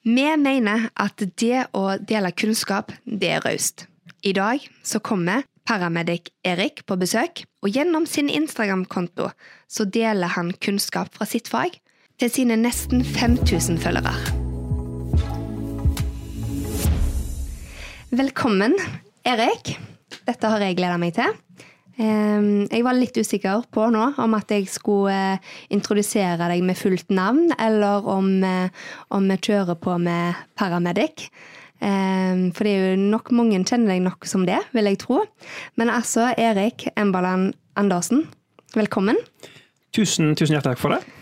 Vi mener at det å dele kunnskap, det er raust. I dag så kommer paramedic Erik på besøk, og gjennom sin Instagram-konto så deler han kunnskap fra sitt fag til sine nesten 5000 følgere. Velkommen, Erik. Dette har jeg gleda meg til. Jeg var litt usikker på nå om at jeg skulle eh, introdusere deg med fullt navn, eller om, eh, om vi kjører på med paramedic. For det er jo nok mange kjenner deg nok som det, vil jeg tro. Men altså, Erik Embaland Andersen, velkommen. Tusen, tusen hjertelig takk for det.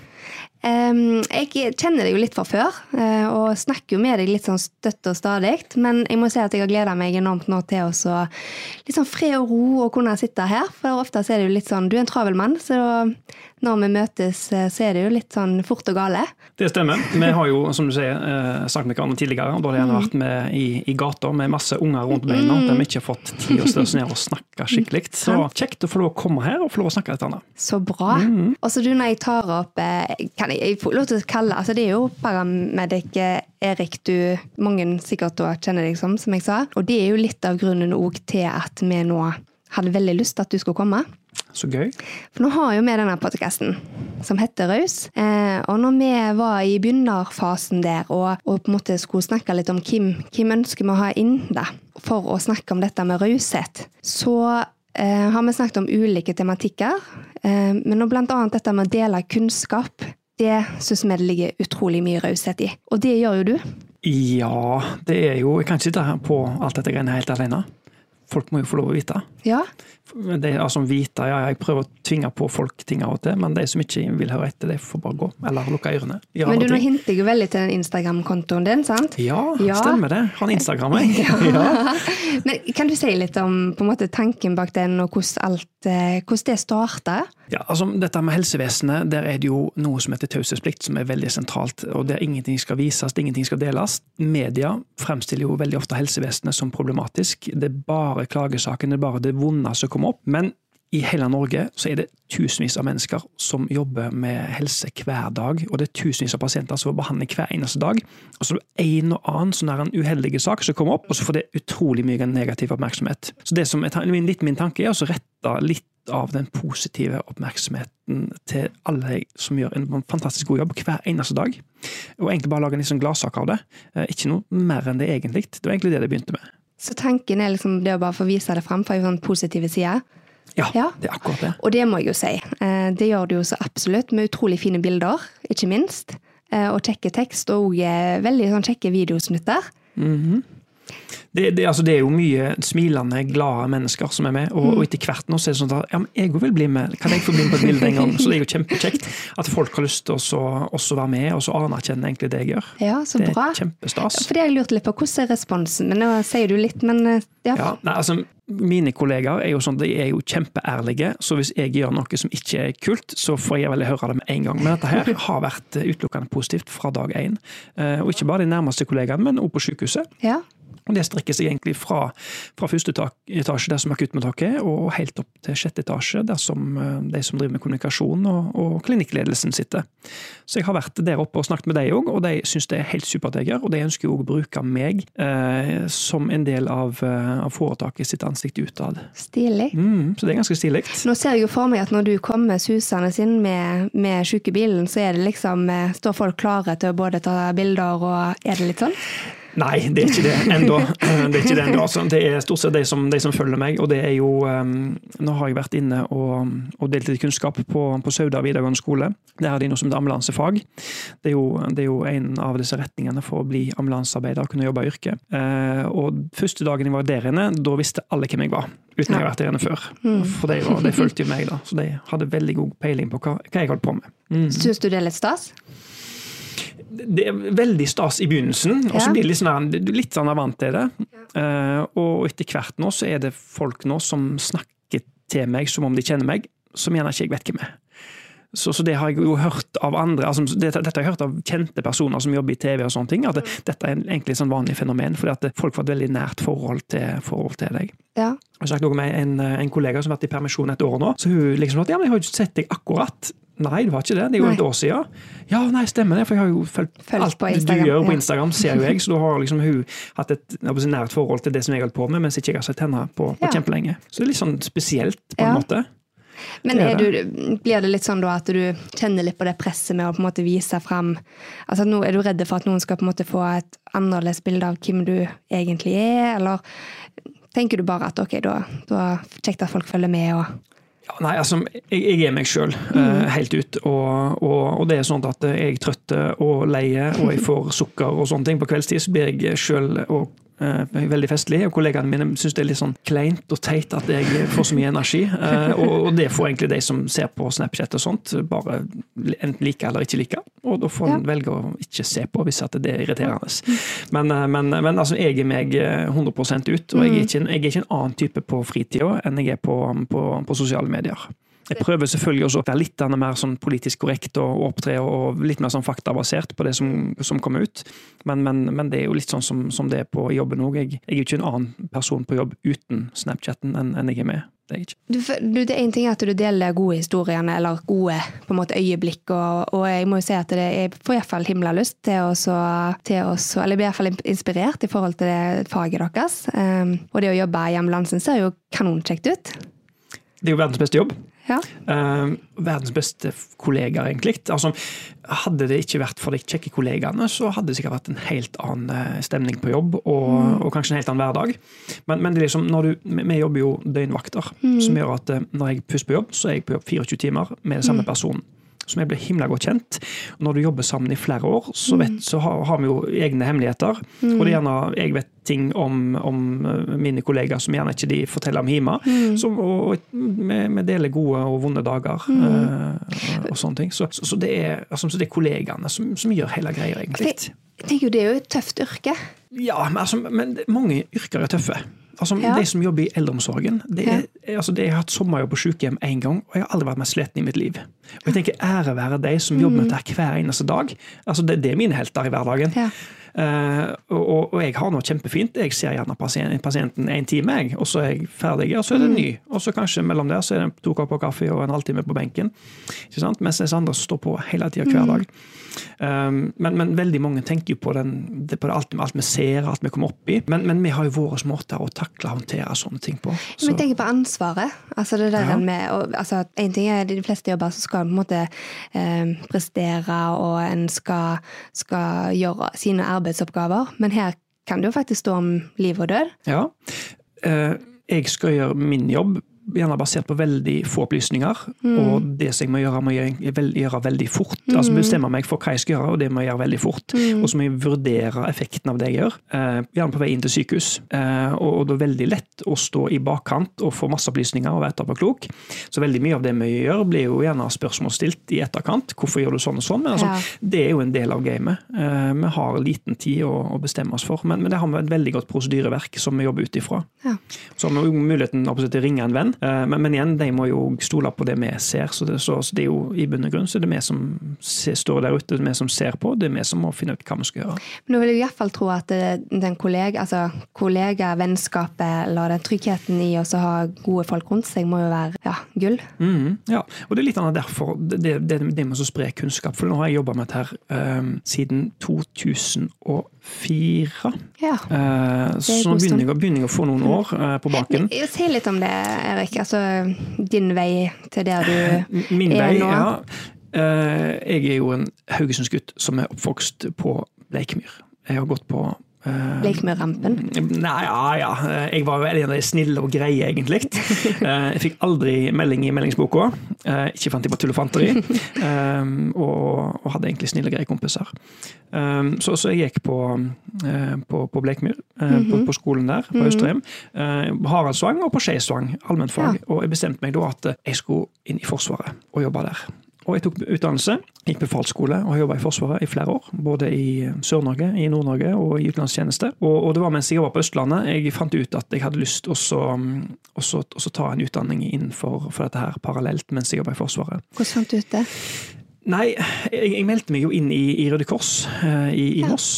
Jeg kjenner deg jo litt fra før, eh, og snakker jo med deg litt sånn støtt og stadig. Men jeg må si at jeg har gleda meg enormt nå til å litt sånn fred og ro og kunne sitte her. For ofte er det jo litt sånn Du er en travel mann, så når vi møtes, eh, så er det jo litt sånn fort og gale. Det stemmer. Vi har jo, som du sier, eh, snakket med hverandre tidligere. og Da har vi gjerne vært med i, i gata med masse unger rundt beina der vi ikke har fått tid å stå oss ned og snakke skikkelig. Så kjekt å få lov å komme her og få lov å snakke litt annet. Så bra. Og så du, når jeg tar opp eh, Kan jeg, jeg få lov til å kalle altså Det er jo paramedic Erik du mange sikkert da kjenner deg som, som jeg sa. Og det er jo litt av grunnen òg til at vi nå hadde veldig lyst til at du skulle komme. Så gøy. For nå har jo vi denne podkasten som heter Raus. Eh, og når vi var i begynnerfasen der og, og på en måte skulle snakke litt om hvem, hvem ønsker vi å ha inn da, for å snakke om dette med raushet, så eh, har vi snakket om ulike tematikker. Eh, men blant annet dette med å dele kunnskap, det syns vi det ligger utrolig mye raushet i. Og det gjør jo du. Ja, det er jo Jeg kan ikke sitte her på alt dette greiene helt alene. Folk må jo få lov å vite. Ja, Det er altså vite, ja, Jeg prøver å tvinge på folk ting av og til, men de som ikke vil høre etter, de får bare gå. Eller lukke ørene. Men du, nå hinter jeg jo veldig til den Instagram-kontoen din, sant? Ja, Ja. stemmer det. Han Instagrammer Instagram, jeg. Ja. Men kan du si litt om på en måte, tanken bak den, og hvordan, alt, eh, hvordan det starta? Ja, altså Dette med helsevesenet, der er det jo noe som heter taushetsplikt, som er veldig sentralt. og Der ingenting skal vises, ingenting skal deles. Media fremstiller jo veldig ofte helsevesenet som problematisk. Det er bare klagesaken, det er bare det vonde som kommer opp. Men i hele Norge så er det tusenvis av mennesker som jobber med helse hver dag. Og det er tusenvis av pasienter som får behandling hver eneste dag. Og så er det en og annen sånn her en uheldig sak som kommer opp, og så får det utrolig mye negativ oppmerksomhet. Så det som er, litt min tanke er å rette litt av den positive oppmerksomheten til alle som gjør en fantastisk god jobb hver eneste dag. Og egentlig bare lage en sånn gladsak av det. Eh, Ikke noe mer enn det egentlig. Det var egentlig det det begynte med. Så tanken er liksom det å bare få vise det fram fra sånn positive side. Ja, Ja. det er akkurat det. Og det må jeg jo si. Eh, Det gjør du jo så absolutt, med utrolig fine bilder, ikke minst. Eh, Og kjekke tekst, og eh, veldig sånn kjekke videosnutter. Det, det, altså, det er jo mye smilende, glade mennesker som er med, og, og etter hvert nå så er det sånn at ja, men jeg òg vil bli med. Kan jeg få bli med på et bilde en gang? Så det er jo kjempekjekt at folk har lyst til å også være med og så anerkjenne egentlig det jeg gjør. Ja, så Det er bra. kjempestas. For det har jeg lurt litt på. Hvordan er responsen? Men nå sier du litt, men eh, ja. Ja, nei, altså, mine kollegaer er jo sånn, de er jo kjempeærlige, så hvis jeg gjør noe som ikke er kult, så får jeg vel høre det med en gang. Men dette her har vært utelukkende positivt fra dag én. Eh, Og ikke bare de nærmeste kollegaene, men også på sykehuset. ja. Og Det strekker seg egentlig fra, fra første etasje, der som akuttmottaket, og helt opp til sjette etasje, der som eh, de som driver med kommunikasjon og, og klinikkledelsen sitter. Så jeg har vært der oppe og snakket med dem òg, og de syns det er helt supert jeg gjør. Og de ønsker jo å bruke meg eh, som en del av, eh, av foretaket sitt ansikt utad. Stilig. Mm, så det er ganske stilig. Nå ser jeg jo for meg at når du kommer susende inn med, med sykebilen, så er det liksom, eh, står folk klare til å både ta bilder og Er det litt sånn? Nei, det er ikke det ennå. Det er ikke det enda. Altså, det er stort sett de som, de som følger meg, og det er jo um, Nå har jeg vært inne og, og delt litt kunnskap på, på Sauda videregående skole. Der har de noe som heter ambulansefag. Det er, jo, det er jo en av disse retningene for å bli ambulansearbeider og kunne jobbe i yrket. Eh, og første dagen jeg var der inne, da visste alle hvem jeg var. Uten jeg har vært der inne før. For de, var, de fulgte jo meg, da. Så de hadde veldig god peiling på hva, hva jeg holdt på med. Mm. Syns du det er litt stas? Det er veldig stas i begynnelsen, og så blir det litt sånn, her- litt sånn vant til det. Eh, og etter hvert nå så er det folk nå som snakker til meg som om de kjenner meg, som gjerne ikke jeg vet hvem er. Så, så det har jeg jo hørt av andre, altså, det, dette har jeg hørt av kjente personer som jobber i TV og sånne ting, at det, dette er egentlig et sånn vanlig fenomen, fordi at folk får et veldig nært forhold til, forhold til deg. Ja. Jeg har noe med en, en kollega som har vært i permisjon et år nå. så hun liksom at ja, men jeg har ikke sett deg akkurat. Nei, det var ikke det. Det er jo Nei. et år siden. Ja, nei, stemmer det. For jeg har jo fulgt Fulgt alt du gjør på ja. Instagram, ser jo jeg. Så da har liksom hun hatt et nært forhold til det som jeg har holdt på med, mens ikke jeg har sett henne på, på Ja. kjempelenge. Så det er litt sånn spesielt, på en Ja. måte. Men Det du, blir det litt sånn da at du kjenner litt på det presset med å på en måte vise frem altså nå Er du redd for at noen skal på en måte få et annerledes bilde av hvem du egentlig er, eller tenker du bare at ok, da, da kjekt at folk følger med og Ja, nei, altså, jeg, jeg er meg sjøl helt ut. Og, og, og det er sånn at jeg er trøtt og leie, og jeg får sukker og sånne ting. På kveldstid så blir jeg sjøl veldig festlig, og kollegaene mine syns det er litt sånn kleint og teit at jeg får så mye energi. Eh, og, det får egentlig de som ser på Snapchat og sånt, bare enten like eller ikke like. Og da får en Ja. velge å ikke se på hvis at det er irriterende. Men, eh, men, men altså, jeg er meg eh, 100 ut, og jeg er, ikke en, jeg er ikke en annen type på fritida enn jeg er på, på, på sosiale medier. Jeg prøver selvfølgelig også å være litt mer sånn politisk korrekt og opptre og litt mer sånn faktabasert på det som, som kommer ut. Men, men, men det er jo litt sånn som, som det er på jobben òg. Jeg, jeg er jo ikke en annen person på jobb uten Snapchatten enn, en jeg er med. Det er du, du, Det er en ting at du deler gode historiene, eller gode på en måte øyeblikk, og, og jeg må jo si at det jeg får iallfall himla lyst til å så, Eller jeg blir iallfall inspirert i forhold til det faget deres. Um, og det å jobbe i ambulansen ser jo kanonkjekt ut. Det er jo verdens beste jobb. Ja. Uh, verdens beste kollegaer, egentlig. Altså, hadde det ikke vært for de kjekke kollegaene, så hadde det sikkert vært en helt annen eh, stemning på jobb, og, og kanskje en helt annen hverdag. Men, men det liksom, du, vi jobber jo døgnvakter, som gjør at eh, når jeg pusser på jobb, så er jeg på jobb 24 timer med den samme personen. Som jeg ble himla godt kjent. Når du jobber sammen i flere år, så, vet, så har, har vi jo egne hemmeligheter. Og det er gjerne jeg vet ting om, om eh, mine kollegaer som gjerne ikke de forteller om hjemme. Så, og og vi, deler gode og vonde dager eh, og sånne ting. Så, så, så, det, er, altså, det er kollegaene som, som gjør hele greia, egentlig. Jeg tenker jo Det er jo et tøft yrke. Ja, men, altså, men mange yrker er tøffe. Altså, Ja. De som jobber i eldreomsorgen det er, altså, det, Jeg har hatt sommerjobb på sykehjem én gang, og jeg har aldri vært mer sliten i mitt liv. Og jeg tenker Ære være de som jobber med dette hver eneste dag. Altså, det, det er mine helter i hverdagen. Ja. Uh, og, og jeg har noe kjempefint. Jeg ser gjerne pasient, pasienten en time, jeg, og så er jeg ferdig, og så er det ny. Og så kanskje mellom der så er det to kopper kaffe og en halvtime på benken. Ikke sant? Mens disse andre står på hele tida hver dag. Um, men, men veldig mange tenker jo på, den, det, på det, alt, alt vi ser, alt vi kommer opp i. Men, men vi har jo våre måter å takle og håndtere sånne ting på. Men Så, jeg tenker på ansvaret. Altså det der Ja. med, og, altså, en ting er De fleste jobber så skal en på en måte eh, prestere, og en skal, skal gjøre sine arbeidsoppgaver. Men her kan det jo faktisk stå om liv og død. ja. Eh, jeg skal gjøre min jobb gjerne basert på veldig få opplysninger. Og det som jeg må gjøre, må jeg gjøre, veldig fort. Altså Bestemme meg for hva jeg skal gjøre, og det må jeg gjøre veldig fort. Og så må jeg vurdere effekten av det jeg gjør. Eh, gjerne på vei inn til sykehus. Eh, og, og det er veldig lett å stå i bakkant og få masse opplysninger og være etterpåklok. Så veldig mye av det vi gjør, blir jo gjerne spørsmål stilt i etterkant. Hvorfor gjør du sånn og sånn? Men altså, Ja. det er jo en del av gamet. Eh, vi har liten tid å, å bestemme oss for, men, men det har vi et veldig godt prosedyreverk som vi jobber ut ifra. Ja. Så har vi jo muligheten å ringe en venn, men, men igjen, de må jo stole på det vi ser. Så det, så, så det er jo i bunn og grunn så det er vi som står der ute, det er vi som ser på, det er vi som må finne ut hva vi skal gjøre. Men nå vil jeg i hvert fall tro at den kollega, altså kollegavennskapet eller den tryggheten i å ha gode folk rundt seg, må jo være ja, gull. Mm, ja, og det er litt annet derfor det, det, det, det med å spre kunnskap. For nå har jeg jobba med dette her eh, siden 2004. Ja. Eh, så nå begynner jeg, begynner jeg å få noen år eh, på baken. Si litt om det, Erik. Altså din vei til der du Min er vei, nå. ja. Eh, jeg er jo en Haugesundsgutt som er oppvokst på Bleikmyr. Jeg har gått på eh, rampen? Nei, ja, ja. Jeg var en av de snille og greie, egentlig. Eh, Jeg fikk aldri melding i meldingsboka. Eh, Ikke fant jeg på tull og fanteri. Og, og hadde egentlig snille, greie kompiser. Så, så jeg gikk på, på, på Bleikmyr, på, på skolen der, på Austrheim. Eh, Haraldsvang og på Skeisvang, allmennfag. Og jeg bestemte meg da at jeg skulle inn i Forsvaret og jobbe der. Og jeg tok utdannelse, gikk befalsskole og har jobba i Forsvaret i flere år. Både i Sør-Norge, i Nord-Norge og i utenlandstjeneste. Og, og det var mens jeg jobba på Østlandet jeg fant ut at jeg hadde lyst til å ta en utdanning innenfor for dette her parallelt mens jeg jobba i Forsvaret. Hvordan fant du ut det? Nei, jeg, jeg meldte meg jo inn i, i Røde Kors eh, i, i Ja. Moss.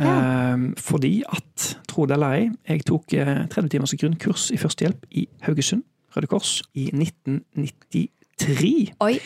Eh, fordi at, tro det eller ei, jeg tok eh, 30 timers grunnkurs i førstehjelp i Haugesund Røde Kors i 1993. Oi.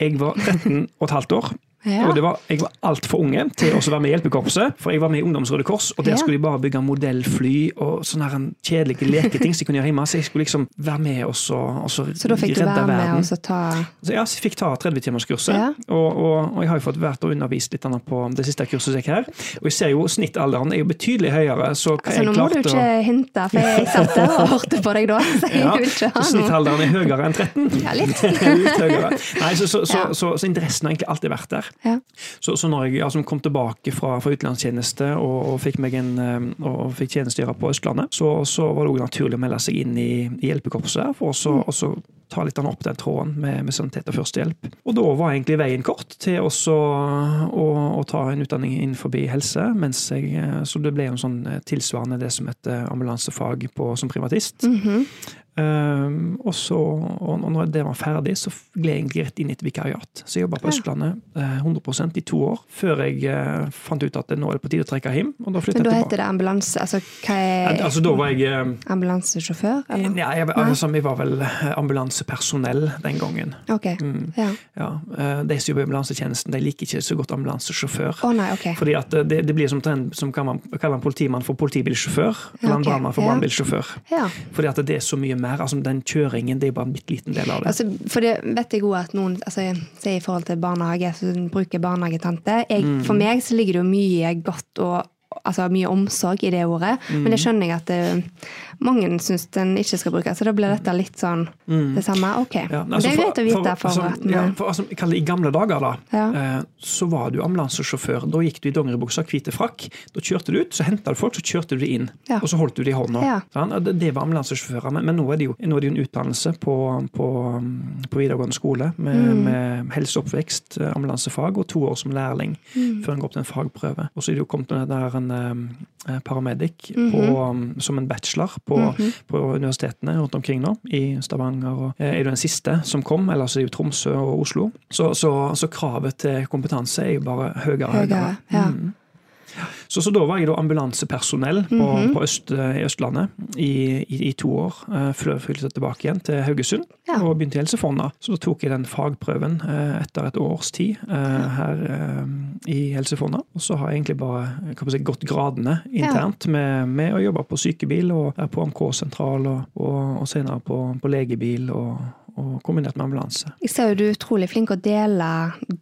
Jeg var 13 og et halvt år. Ja. Og det var, jeg var altfor unge til å være med i hjelpekorpset, for jeg var med i Ungdomsrøde Kors, og der skulle de bare bygge modellfly og sånne her kjedelige leketing som de kunne gjøre hjemme. Så jeg skulle liksom være med og så, og så, Så da fikk du redde være med verden. og så ta Så ja, så jeg fikk ta 30-timerskurset, Ja. og, og, og jeg har jo fått vært og undervist litt på det siste kurset jeg gikk her. Og jeg ser jo snittalderen er jo betydelig høyere, så hva Altså, jeg nå må du ikke å hinte, for jeg satt der og hørte på deg da. Så jeg ja, vil ikke ha så noe. snittalderen er høyere enn 13. Ja, litt. litt høyere. Nei, så, så, så, Ja. så, så interessen har egentlig alltid vært der. Ja. Så, så når jeg altså, kom tilbake fra, fra utenlandstjeneste og, og fikk meg en, eh, og fikk tjenestegjøre på Østlandet, så, så var det også naturlig å melde seg inn i, i hjelpekorpset der, for å så- og så ta litt opp den tråden med, med sanitet og førstehjelp. Og da var egentlig veien kort til også å, å ta en utdanning innenfor helse, mens jeg, eh, så det ble en sånn eh, tilsvarende det som heter ambulansefag på, som privatist. Mhm. Um, og så, og når det var ferdig, så gled jeg egentlig rett inn i et vikariat. Så jeg jobba på Østlandet eh, 100% i to år, før jeg eh, fant ut at nå er det på tide å trekke hjem. Og da flytta Men da heter det ambulanse Altså, hva er Altså, da var jeg eh, ambulansesjåfør? Eller? ja, jeg, altså, vi var vel eh, ambulansepersonell den gangen. Ok. Mm, Ja. ja. eh, De som jobber i ambulansetjenesten, de liker ikke så godt ambulansesjåfør. Oh, nei, okay. Fordi at eh, det, det blir som trend som kan man kaller en politimann for politibilsjåfør, eller en brannmann for brannbilsjåfør. Ja. Fordi at det er så mye mer. Altså Den kjøringen det er bare en bitte liten del av det. Altså, for det vet jeg òg at noen altså, sier i forhold til barnehage, så bruker barnehagetante. Jeg, Mm. For meg så ligger det jo mye godt og altså, mye omsorg i det ordet, men Mm. det skjønner jeg at det, mange syns den ikke skal brukes. Så da blir dette litt sånn det samme. Ok, Mm. Ja, altså det er greit å vite for, altså, at ja, for, altså, jeg kaller det I gamle dager da, Ja. eh, så var du ambulansesjåfør. Da gikk du i dongeribuksa, hvite frakk. Da kjørte du ut, så henta du folk, så kjørte du de inn. Og så holdt du de i hånda. Ja. Sant? Det, det var ambulansesjåfører. Men, men nå, er det jo, er det jo en utdannelse på, på, på videregående skole med, Mm. med helseoppvekst, eh, ambulansefag og to år som lærling Mm. før en går opp til en fagprøve. Og så er det jo kommet en, en en paramedic Mhm. på, um, som en bachelor på, på universitetene rundt omkring nå, i Stavanger. Og, eh, er du den siste som kom, ellers er det Tromsø og Oslo. Så, så, så kravet til kompetanse er jo bare høyere og høyere. Ja. Mm. Så, så da var jeg da ambulansepersonell på, Mhm. på Øst, i Østlandet i, i, i to år, eh, før jeg flyttet tilbake igjen til Haugesund Ja. og begynte i Helse Fonna. Så da tok jeg den fagprøven eh, etter et års tid eh, her eh, i Helse Fonna. Og så har jeg egentlig bare jeg, gått gradene internt med, med å jobbe på sykebil og på AMK-sentral og, og, og senere på, på legebil og, og kombinert med ambulanse. Jeg ser jo du er utrolig flink å dele,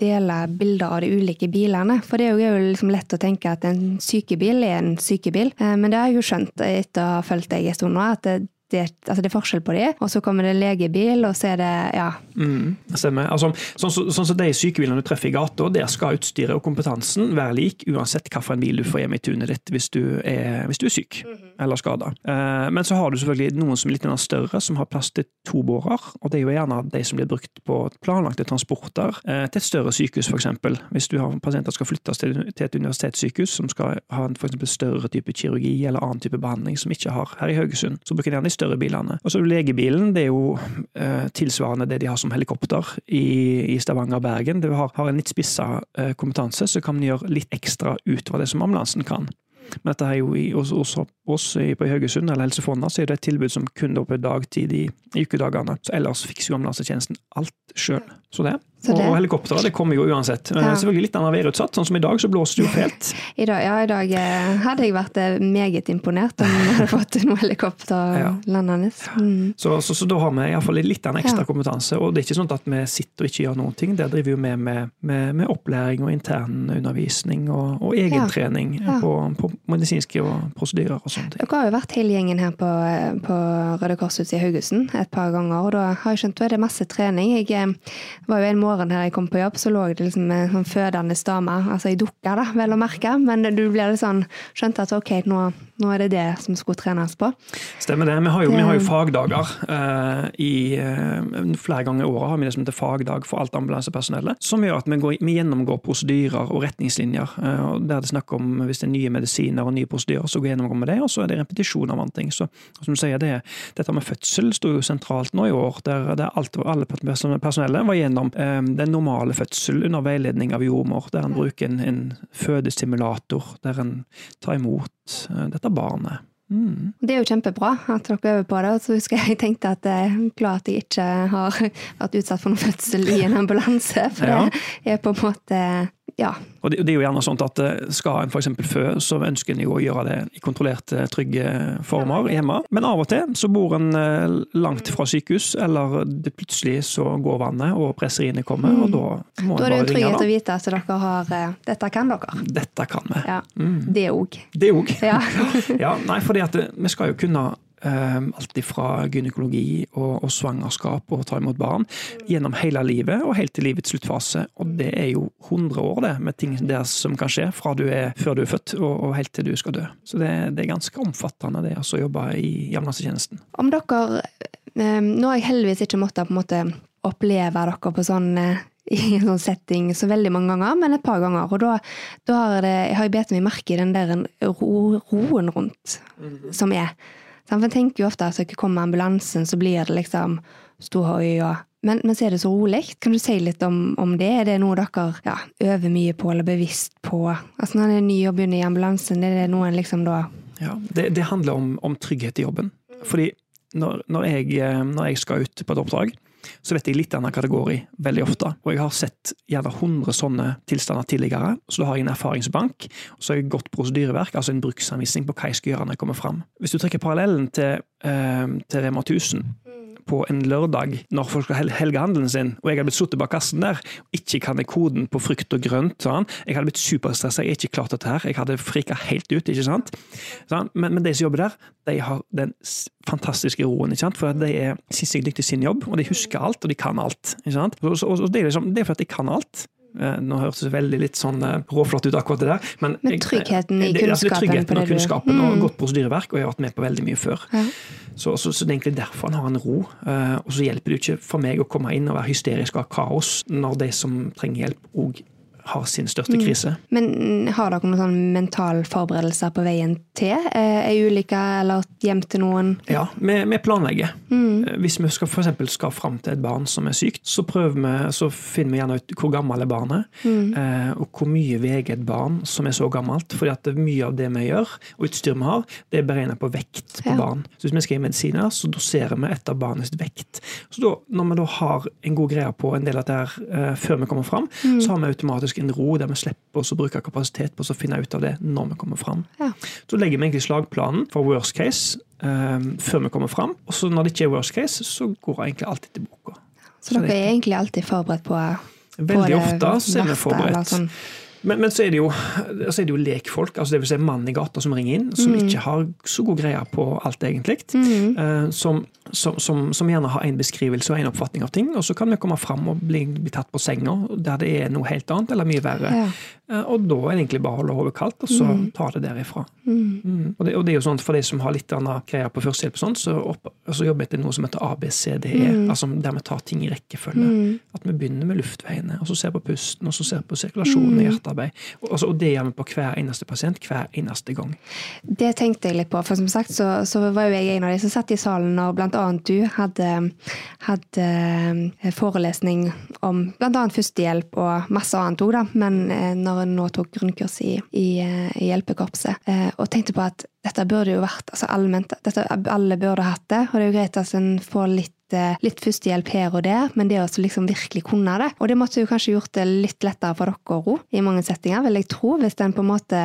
dele bilder av de ulike bilene. For det er jo, liksom lett å tenke at en sykebil er en sykebil. Men det har jeg jo skjønt etter å ha fulgt deg en stund nå, at det, det, altså det er forskjell på de. Og så kommer det legebil, og så er det ja. Mm, stemmer. Altså, sånn som sånn, som de sykebilene du treffer i gata, der skal utstyret og kompetansen være lik uansett hvilken bil du får hjem i tunet ditt hvis du er, hvis du er syk eller skada. Eh, men så har du selvfølgelig noen som er litt større, som har plass til to bårer. Og det er jo gjerne de som blir brukt på planlagte transporter eh, til et større sykehus, f.eks. Hvis du har pasienter som skal flyttes til, til et universitetssykehus som skal ha en for større type kirurgi eller annen type behandling som ikke har her i Haugesund, så bruker de gjerne større bilene. Og så legebilen. Det er jo eh, tilsvarende det de har som helikopter i, i Stavanger og Bergen. Det har, har en litt spissa eh, kompetanse, så kan man gjøre litt ekstra utover det som ambulansen kan. Men dette er jo i, hos, hos oss på Haugesund, eller Helse Fonna, så er det et tilbud som kun er på dagtid i, i ukedagene. Så ellers fikser jo ambulansetjenesten alt sjøl. Så det. Og helikopteret det kommer jo uansett. Eh, Ja. Selvfølgelig litt annet værutsatt. Sånn som i dag, så blåser det jo fælt. I dag, ja, i dag eh, hadde jeg vært eh, meget imponert om vi hadde fått noe helikopter Ja. landende. Mm. Så, så, så da har vi iallfall litt en ekstra Ja. kompetanse. Og det er ikke sånn at vi sitter og ikke gjør noen ting. Der driver vi med, med, med, med opplæring og internundervisning og, og egentrening på, på medisinske og prosedyrer og sånne ting. Dere har jo vært hele gjengen her på, på Røde Kors-huset i Haugesund et par ganger, og da har jeg skjønt at det er masse trening. Jeg var jo en morgen her jeg kom på jobb, så lå det liksom en sånn fødende dame, altså i dukka da, vel å merke, men du ble litt sånn, skjønte at ok, nå, nå er det det som skulle trenes på. Stemmer det. Vi har jo, vi har jo fagdager. Uh, i, uh, flere ganger i året har vi det som heter fagdag for alt ambulansepersonellet. Som gjør at vi, går, vi gjennomgår prosedyrer og retningslinjer. Uh, der det er snakk om Hvis det er nye medisiner og nye prosedyrer, så går vi gjennomgår med det. Og så er det repetisjon av andre ting. Så som du sier, det, Dette med fødsel sto jo sentralt nå i år. Der, der alt, alle personellet var gjennom den normale fødsel under veiledning av jordmor. Der en bruker en, en fødestimulator. Der en tar imot dette barnet. Mm. Det er jo kjempebra at dere øver på det. Så husker jeg jeg tenkte at jeg er glad at jeg ikke har vært utsatt for noen fødsel i en ambulanse. For Ja. det er på en måte Ja. Og det, det er jo gjerne sånn at eh, skal en f.eks. fø, så ønsker en jo å gjøre det i kontrollerte, trygge former hjemme. Men av og til så bor en eh, langt fra sykehus, eller det plutselig så går vannet og presseriene kommer, og da må Da er det jo bare ringe. trygghet å vite at dere har eh, Dette kan dere. Dette kan vi. Ja. Mm. Det òg. Det òg. Ja. Ja, nei, fordi at vi skal jo kunne eh, alt ifra gynekologi og, og svangerskap og ta imot barn gjennom hele livet og helt til livets sluttfase. Og det er jo 100 år det, med ting der som kan skje fra du er, før du er født og, og helt til du skal dø. Så det, det er ganske omfattende det altså, å jobbe i hjemlandstjenesten. Om dere eh, Nå har jeg heldigvis ikke måttet på en måte oppleve dere på sånn eh, i en sånn setting så veldig mange ganger, men et par ganger. Og da, da har det, jeg har jeg bet meg merke i den der roen rundt som er. For jeg tenker jo ofte at når jeg kommer ambulansen, så blir det liksom ståhøy og men, men så er det så rolig. Kan du si litt om, om det? Er det noe dere ja, øver mye på eller bevisst på? Altså Når en er ny og begynner i ambulansen, er det noen liksom da Ja, det, det handler om, om trygghet i jobben. Fordi når, når, jeg, eh, når jeg skal ut på et oppdrag, så vet jeg litt annen hva det går i, veldig ofte. Og jeg har sett gjerne 100 sånne tilstander tidligere, så da har jeg en erfaringsbank. Og så har jeg godt prosedyreverk, altså en bruksanvisning på hva jeg skal gjøre når jeg kommer fram. Hvis du trekker parallellen til, eh, til Rema 1000, på en lørdag når folk skal hel- helge handelen sin, og jeg hadde blitt sittet bak kassen der, ikke kan jeg koden på frukt og grønt, sånn. jeg hadde blitt superstressa, jeg har ikke klart dette her, jeg hadde frika helt ut, ikke sant? Sånn. Men, men de som jobber der, de har den fantastiske roen, ikke sant? for de er sinnssykt dyktige i sin jobb, og de husker alt, og de kan alt. ikke sant? Og, og, og det, er liksom, det er for at de kan alt. Eh, Nå høres det veldig litt sånn eh, råflott ut, akkurat det der. Men, Men tryggheten i det- altså, det er Tryggheten på det og kunnskapen, og Mm. godt prosedyreverk, og jeg har vært med på veldig mye før. Ja. Så, så, så det er egentlig derfor han har en ro. Eh, og så hjelper det ikke for meg å komme inn og være hysterisk og ha kaos, når de som trenger hjelp, òg har sin største Mm. krise. Men har dere noen sånn mental forberedelser på veien til eh, ei ulykke, eller hjem til noen? Ja, vi, vi planlegger. Mm. Eh, Hvis vi skal, for eksempel skal fram til et barn som er sykt, så, vi, så finner vi gjerne ut hvor gammel er barnet, Mm. eh, og hvor mye veier et barn som er så gammelt. fordi at mye av det vi gjør, og utstyr vi har, det er beregnet på vekt på Ja. barn. Så hvis vi skal gi medisiner, så doserer vi etter barnets vekt. Så da, når vi da har en god greie på en del av det her eh, før vi kommer fram, Mm. så har vi automatisk en ro der vi slipper å bruke kapasitet på å finne ut av det når vi kommer fram. Ja. Så legger vi egentlig slagplanen for worst case eh, før vi kommer fram. Og så når det ikke er worst case, så går jeg egentlig alltid til boka. Så dere er egentlig alltid forberedt på, på det ofte så er vi forberedt. Sånn. Men, men så, er det jo, så er det jo lekfolk, altså det vil si mann i gata som ringer inn, som ikke har så god greie på alt egentlig. Mm. eh, som, som, som, som gjerne har en beskrivelse og en oppfatning av ting, og så kan vi komme fram og bli, bli tatt på senga der det er noe helt annet, eller mye verre. Ja. Eh, Og da er det egentlig bare å holde hodet kaldt, og så ta det derifra. Mm. Og, det, og det er jo sånn for de som har litt greier på førstehjelp, sånn, så, opp, så jobber jeg etter noe som heter ABCDE, altså der vi tar ting i rekkefølge. At vi begynner med luftveiene, og så ser på pusten, og så ser på sirkulasjonen og hjertearbeid. Og, altså, og det gjør vi på hver eneste pasient, hver eneste gang. Det tenkte jeg litt på, for som sagt så, så var jo jeg en av de som satt i salen når annet du hadde, hadde eh, forelesning om annet førstehjelp og masse annet òg, da, men eh, nå tok grunnkurs i, i, eh, i hjelpekorpset, eh, og tenkte på at dette burde jo vært altså allment, dette, alle burde hatt det, og det er jo greit at en får litt eh, litt førstehjelp her og der, men det å liksom virkelig kunne det. Og det måtte jo kanskje gjort det litt lettere for dere òg, i mange settinger, vil jeg tro, hvis den på en måte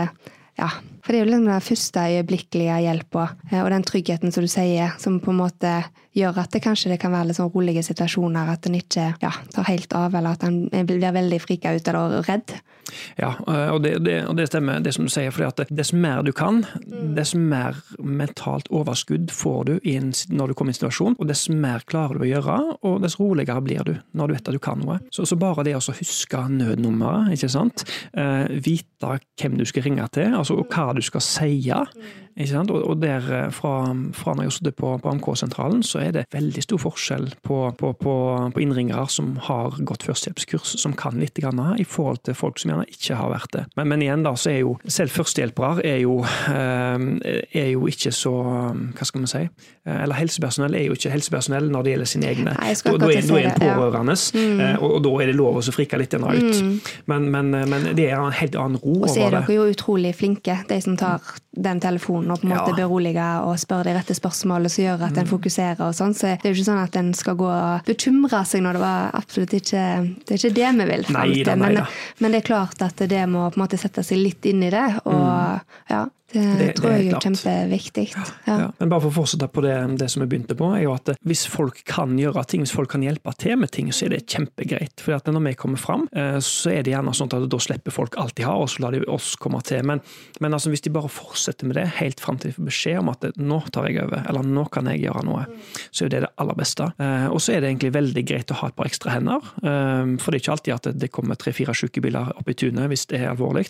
ja, for det er jo liksom den første øyeblikkelige hjelpa, eh, og den tryggheten som du sier, som på en måte gjør at det kanskje det kan være litt sånn rolige situasjoner, at en ikke ja, tar helt av, eller at en blir veldig frika ut eller redd. Ja, og det, det, og det stemmer, det som du sier. fordi at Dess mer du kan, dess mer mentalt overskudd får du inn, når du kommer i en situasjon, og dess mer klarer du å gjøre, og dess roligere blir du når du vet at du kan noe. Så, så bare det å huske nødnummeret, ikke sant? Eh, vite hvem du skal ringe til, altså, og hva du skal si. Sant? Og, og der, eh, fra, fra når jeg sittet på, på AMK-sentralen, så er det veldig stor forskjell på, på, på, på innringere som har gått førstehjelpskurs, som kan litt, grann, i forhold til folk som gjerne ikke har vært det. Men, men igjen, da, så er jo selv førstehjelpere er jo, eh, er jo ikke så Hva skal man si? Eh, Eller helsepersonell er jo ikke helsepersonell når det gjelder sine egne. Nei, Da, da, er, da er en det, ja. pårørende, eh, og, og da er det lov å så frike litt ut. Men, men, men det er en helt annen ro over det. Og så er dere jo utrolig flinke, de som tar den telefonen og på en måte Ja. berolige og spørre de rette spørsmålene som gjør at en fokuserer. og sånn, så Det er jo ikke sånn at en skal gå og bekymre seg når det var absolutt ikke Det er ikke det vi vil. Frem til. men, men det er klart at det må på en måte sette seg litt inn i det. og ja, det. Det- tror det jeg er kjempeviktig. Ja. Ja. Men bare for å fortsette på det, det som vi begynte på, er jo at hvis folk kan gjøre ting, hvis folk kan hjelpe til med ting, så er det kjempegreit. For at når vi kommer fram, eh, så er det gjerne sånn at da slipper folk alt de har, og så lar de oss komme til. Men, men altså, hvis de bare fortsetter med det helt fram til de får beskjed om at det, nå tar jeg over, eller nå kan jeg gjøre noe, så er det det aller beste. Eh, Og så er det egentlig veldig greit å ha et par ekstra hender, eh, for det er ikke alltid at det- kommer tre-fire sykebiler opp i tunet hvis det er alvorlig.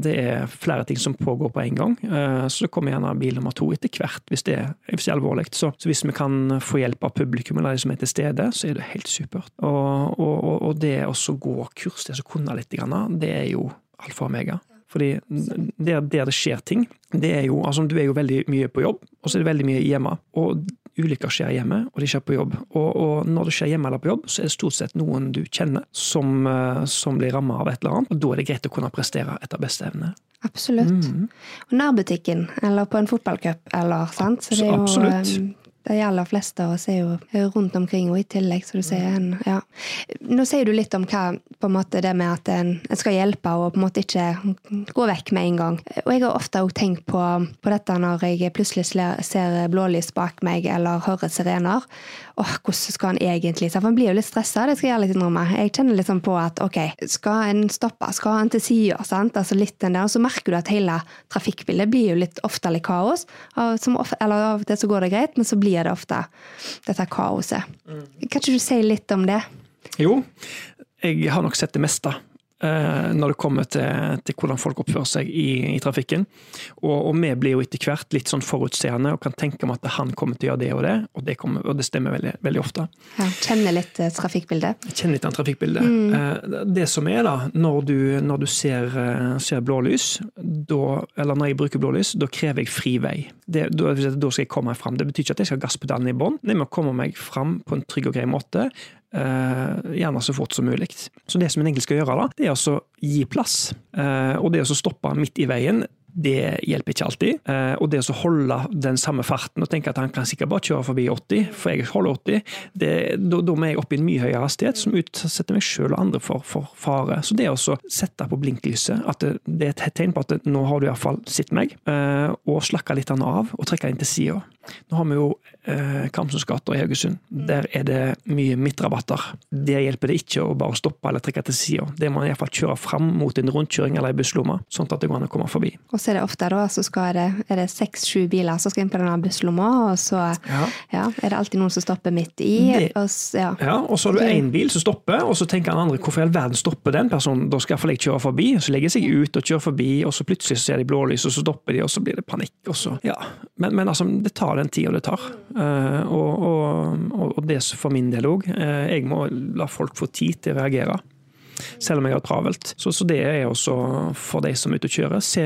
Det er flere ting som pågår på en gang. Eh, Så kommer gjerne bil nummer to etter hvert hvis det hvis det er alvorlig. Så, så hvis vi kan få hjelp av publikum eller de som er til stede, så er det helt supert. Og, og, og- det å gå kurs, det å kunne litt, det er jo alfa og omega. Fordi der, der det skjer ting, det er jo altså Du er jo veldig mye på jobb, og så er det veldig mye hjemme. Og ulykker skjer hjemme, og de skjer på jobb. Og, og når det skjer hjemme eller på jobb, så er det stort sett noen du kjenner som, eh, som blir ramma av et eller annet. Og da er det greit å kunne prestere etter beste evne. Absolutt. Mm. Og nærbutikken, eller på en fotballcup, eller sant. Så det er jo Absolutt. De aller fleste av oss er jo rundt omkring, og i tillegg, så du sier en Ja. Nå sier du litt om hva på en måte det med at en, en skal hjelpe og på en måte ikke gå vekk med en gang. Og jeg har ofte også tenkt på, på dette når jeg plutselig ser blålys bak meg eller hører sirener. Åh, hvordan skal han egentlig For han blir jo litt stressa, det skal jeg litt innrømme. Jeg kjenner sånn på at ok, skal en stoppe, skal en til sida, sant? Altså litt den der, og så merker du at hele trafikkbildet blir jo litt ofte litt kaos. Og som eller av og til så går det greit, men så blir det ofte dette kaoset. Kan ikke du si litt om det? Jo, jeg har nok sett det meste når det kommer til, til hvordan folk oppfører seg i, i trafikken. Og, og vi blir jo etter hvert litt sånn forutseende og kan tenke om at han kommer til å gjøre det og det, og det, kommer, og det stemmer veldig, veldig ofte. Ja, kjenner litt eh, trafikkbildet. Kjenner litt av trafikkbildet. Eh, Det som er da, når du, når du ser, eh, ser blålys, eller når jeg bruker blålys, da krever jeg fri vei. Det, da, da skal jeg komme meg fram. Det betyr ikke at jeg skal ha gasspedalen i bånn, det jeg må komme meg fram på en trygg og grei måte. Eh, gjerne så fort som mulig. Så det som en egentlig skal gjøre, da, det er å gi plass. Eh, og det å stoppe midt i veien, det hjelper ikke alltid. Eh, og det å holde den samme farten og tenke at han kan sikkert bare kjøre forbi 80, for jeg holder 80, det, da, da må jeg opp i en mye høyere hastighet, som utsetter meg selv og andre for, for fare. Så det å sette på blinklyset, at det, det er et tegn på at nå har du iallfall sett meg, og slakke litt av og trekke inn til sida. Nå har vi jo eh, Kamsons gate i Haugesund. Der er det mye midtrabatter. Der hjelper det ikke å bare stoppe eller trekke til sida. Det må man iallfall kjøre fram mot en rundkjøring eller ei busslomma, sånn at det går an å komme forbi. Og så er det ofte da, så skal det, er det seks-sju biler som skal inn på denne busslomma, og så Ja. ja, er det alltid noen som stopper midt i. Det- Og, ja. Ja, og så har du én bil som stopper, og så tenker han andre hvorfor i all verden stopper den personen, da skal iallfall jeg kjøre forbi. Så legger jeg seg ut og kjører forbi, og så plutselig ser de blålys, og så stopper de, og så blir det panikk. Og så, ja. men, men altså, det tar den tida det tar. Eh, og, og, og, det for min del òg. jeg må la folk få tid til å reagere. Selv om jeg har travelt. Så, så det er også for de som er ute og kjører. Se,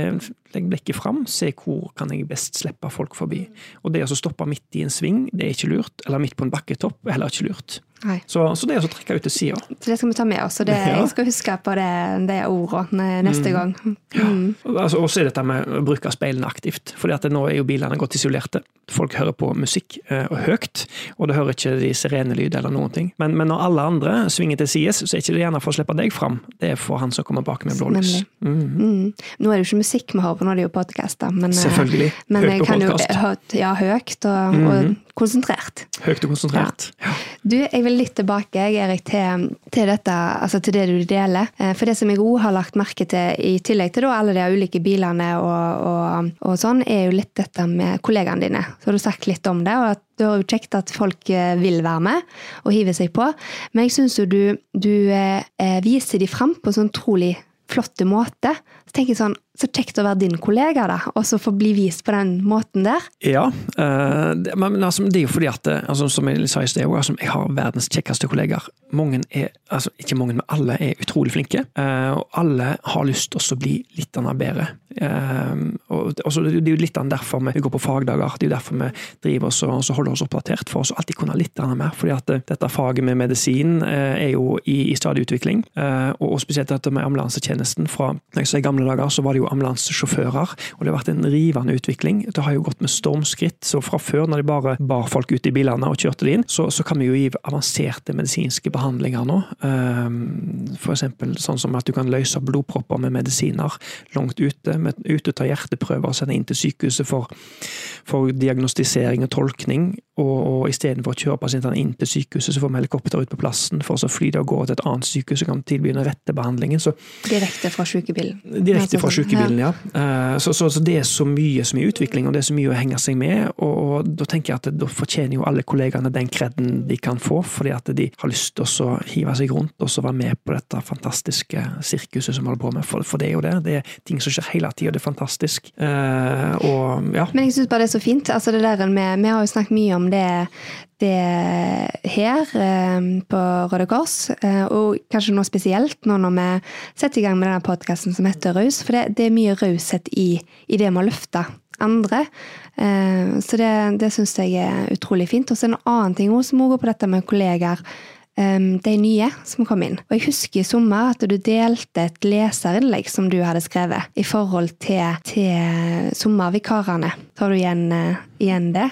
legg blikket fram, se hvor kan jeg best slippe folk forbi. Og det å stoppe midt i en sving, det er ikke lurt. Eller midt på en bakketopp, er heller ikke lurt. Så, så det er å trekke ut til sida. Så det skal vi ta med oss, og det, Ja. jeg skal huske på det, det ordet neste neste gang. Mm. Altså, også dette med å bruke speilene aktivt. Fordi at nå er jo bilene godt isolerte. Folk hører på musikk eh, og høyt, og det hører ikke de sirenelyd eller noen ting. Men, men når alle andre svinger til sides, så er ikke det gjerne for å slippe deg fram. Det er for han som kommer bak med blålys. Mhm. Mm. Nå er det jo ikke musikk vi hører på, nå er det jo podkaster. Men, eh, Selvfølgelig. men Høyt jeg på kan jo. Ja, høyt og, Mhm. og konsentrert. Høyt og konsentrert. Du, jeg vil litt tilbake, Erik, til, til, dette, altså til det du deler. Eh, For det som jeg òg har lagt merke til, i tillegg til da alle de ulike bilene og, og, og sånn, er jo litt dette med kollegaene dine. Så har du sagt litt om det, og at det er jo kjekt at folk eh, vil være med og hive seg på. Men jeg syns jo du, du eh, eh, viser de fram på en sånn utrolig flott måte. Så tenker jeg sånn, så kjekt å være din kollega, da, og så få bli vist på den måten der. Ja, eh, det, men altså, det er jo fordi at eh, altså, som jeg sa i sted, altså, jeg har verdens kjekkeste kollegaer. Mange er, altså ikke mange, men alle er utrolig flinke. eh, og alle har lyst til å bli litt annet bedre. Og, og så, det er jo litt annet derfor vi går på fagdager. Det er jo derfor vi driver oss og holder oss oppdatert, for å alltid kunne litt annet mer. fordi at dette faget med medisin er jo i, i stadig utvikling. og, og spesielt dette med ambulansetjenesten fra jeg sa, i gamle dager så var det jo ambulansesjåfører, og det har vært en rivende utvikling. Det har jo gått med stormskritt. Så fra før, når de bare bar folk ut i bilene og kjørte de inn, så, så kan vi jo gi avanserte medisinske behandlinger nå. For eksempel sånn som at du kan løse blodpropper med medisiner langt ute, med, ute ta hjerteprøver og sende inn til sykehuset for, for diagnostisering og tolkning. Og, og istedenfor å kjøre pasientene inn til sykehuset, så får vi helikopter ut på plassen for å fly det og gårde til et annet sykehus som kan tilby den rette behandlingen. Så, direkte fra sykebilen? Direkte fra sykebilen, ja. ja. Så, så, så, det er så mye som er utvikling, og det er så mye å henge seg med. Og, og da tenker jeg at da fortjener jo alle kollegaene den kreden de kan få, fordi at de har lyst til å hive seg rundt og så være med på dette fantastiske sirkuset som vi holder på med. For, for, det er jo det. Det er ting som skjer hele tida, det er fantastisk. Uh, og, ja. Men jeg syns bare det er så fint. Altså det der med, vi har jo snakket mye om det, det her uh, på Røde Kors, uh, og kanskje noe spesielt nå når vi setter i gang med denne podkasten som heter Raus. For det, det, er mye raushet i, i det med å løfte andre. Så det, det syns jeg er utrolig fint. Og så en annen ting som også går på dette med kollegaer de nye som kom inn. Og Jeg husker i sommer at du delte et leserinnlegg som du hadde skrevet i forhold til, til sommervikarene. Tar du igjen, igjen, det?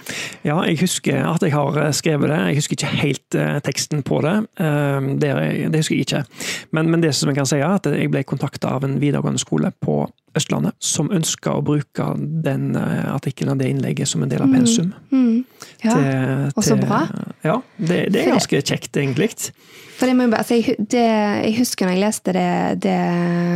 Ja, jeg husker at jeg har eh, skrevet det. Jeg husker ikke helt uh, teksten på det. Uh, det. det. husker jeg ikke. Men, men, det som jeg kan si er at jeg ble kontakta av en videregående skole på Østlandet som ønska å bruke den artikkelen og det innlegget som en del av mm. pensum. Mm. Mm. Ja, og så bra. Ja, det, det er ganske kjekt, egentlig. For jeg, bare, altså, jeg, det, jeg, husker når jeg leste det, det,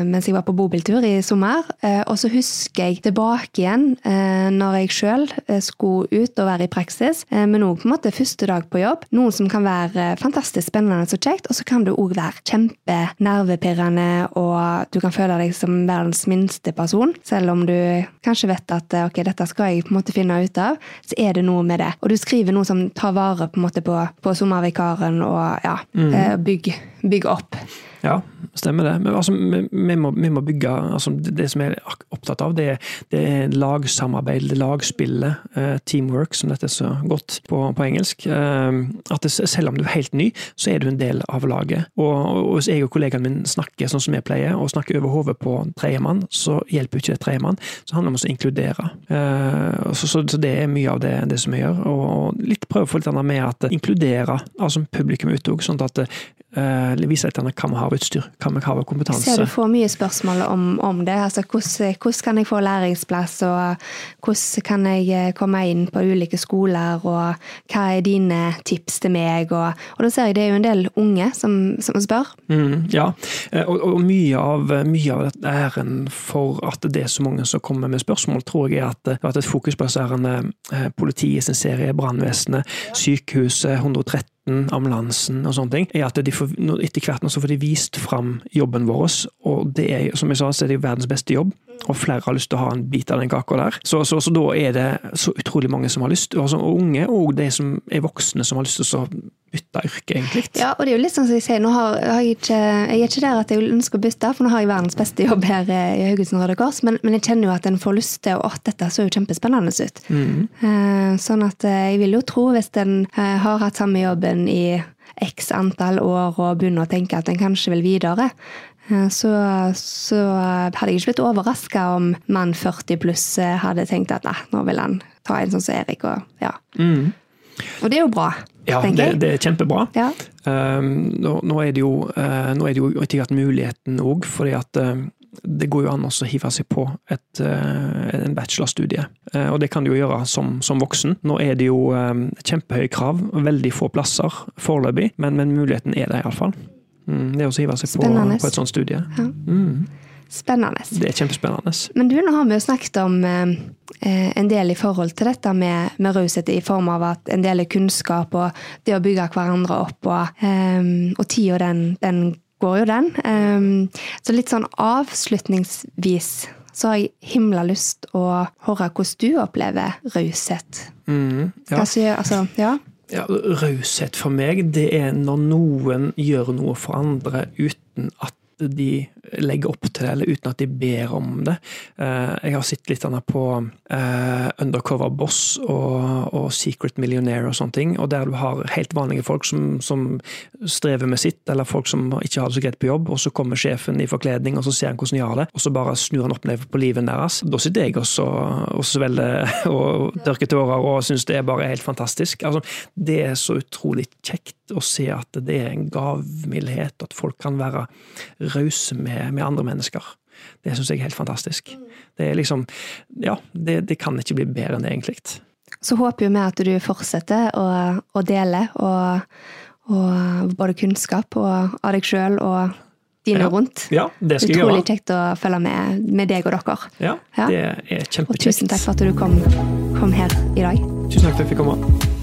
mens jeg var på bobiltur i sommer. Eh, og så husker jeg tilbake igjen eh, når jeg sjøl eh, skulle ut og være i praksis, men òg første dag på jobb. Noe som kan være fantastisk spennende og kjekt, og så kan det òg være kjempenervepirrende, og du kan føle deg som verdens minste person. Selv om du kanskje vet at ok, dette skal jeg på en måte finne ut av, så er det noe med det. Og du skriver noe som tar vare på, på, på sommervikaren og ja. Mm. Eh, bygg, bygg opp. Ja, stemmer det. Men altså, vi, må, vi, må, bygge altså, Det som jeg er opptatt av, det, det er lagsamarbeid, det lagspillet, uh, teamwork, som dette er så godt på, på engelsk. Uh, at det, selv om du er helt ny, så er du en del av laget. Og, og hvis jeg og kollegaen min snakker sånn som jeg pleier, og snakker over hodet på tredjemann, så hjelper ikke det tredjemann. Så handler det om å inkludere. Uh, så, så, så, det er mye av det, det som vi gjør. Og, litt prøve å få litt annet med at inkludere altså publikum ut òg, sånn at vise litt hva vi har av utstyr, hva vi har av kompetanse. Ser du får mye spørsmål om, om det. altså hvordan, hvordan, kan jeg få læringsplass, og hvordan kan jeg eh, komme inn på ulike skoler, og hva er dine tips til meg? Og, og da ser jeg det er jo en del unge som, som spør. Mm, ja, eh, og, og, mye av, mye av æren for at det er så mange som kommer med spørsmål, tror jeg er at vært et fokus på disse eh, politiet sin serie, brannvesenet, sykehuset, 130 ambulansen og sånne ting, er at får, etter hvert nå så får de vist fram jobben vår. Og det er som jeg sa, så er det verdens beste jobb og flere har lyst til å ha en bit av den kaka der. Så, så, så, da er det så utrolig mange som har lyst, altså, unge, og de som er voksne som har lyst til å bytte yrke, egentlig. Ja, og det er jo litt sånn som jeg sier, nå har, har jeg, ikke, jeg er ikke der at jeg ønsker å bytte, for nå har jeg verdens beste jobb her eh, i Haugesund Røde Kors, men, men, jeg kjenner jo at en får lyst til å dette så jo kjempespennende ut. Mm. Uh, sånn at uh, jeg vil jo tro, hvis en har hatt samme jobben i x antall år og begynner å tenke at en kanskje vil videre, Eh, så, så, hadde jeg ikke blitt overraska om mann 40 pluss eh, hadde tenkt at nei, nå vil han ta en sånn som Erik. Og, ja. Mm. og det er jo bra. Ja, det, det, er kjempebra. Ja. Um, nå, nå, er det jo, uh, nå er det jo ikke hatt muligheten òg, fordi at uh, det går jo an å hive seg på et, en bachelorstudie. og det kan du jo gjøre som, som voksen. Nå er det jo kjempehøye krav, veldig få plasser foreløpig, men, men muligheten er der iallfall. Mm, det å hive seg på, på, et sånt studie. Ja. Mm. Spennende. Det er kjempespennende. Men du, nå har vi jo snakket om eh, en del i forhold til dette med, med raushet i form av at en del er kunnskap og det å bygge hverandre opp, og, eh, og tida den, den går jo, den. Eh, så litt sånn avslutningsvis så har jeg himla lyst å høre hvordan du opplever raushet. Mm, ja. altså, ja. Ja, Raushet for meg, det er når noen gjør noe for andre uten at de legger opp til det, eller uten at de ber om det. Eh, jeg har sett litt på uh, Undercover Boss og, og, Secret Millionaire og sånne ting, og der du har helt vanlige folk som, som, strever med sitt, eller folk som ikke har det så greit på jobb, og så kommer sjefen i forkledning, og så ser han hvordan de har det, og så bare snur han opp ned på livet deres. Da sitter jeg også og svelger og tørker tårer og syns det er bare helt fantastisk. Altså, det er så utrolig kjekt å se at det er en gavmildhet, at folk kan være rause med, med, andre mennesker. Det syns jeg er helt fantastisk. Det er liksom Ja, det, det kan ikke bli bedre enn det, egentlig. Så håper vi at du fortsetter å, å dele, og, og, både kunnskap og, av deg sjøl og dine ja. rundt. Ja, det skal jeg gjøre. Utrolig kjekt å følge med, med deg og dere. Ja, det er kjempekjekt. Og tusen takk for at du kom, kom her i dag. Tusen takk for at jeg fikk komme.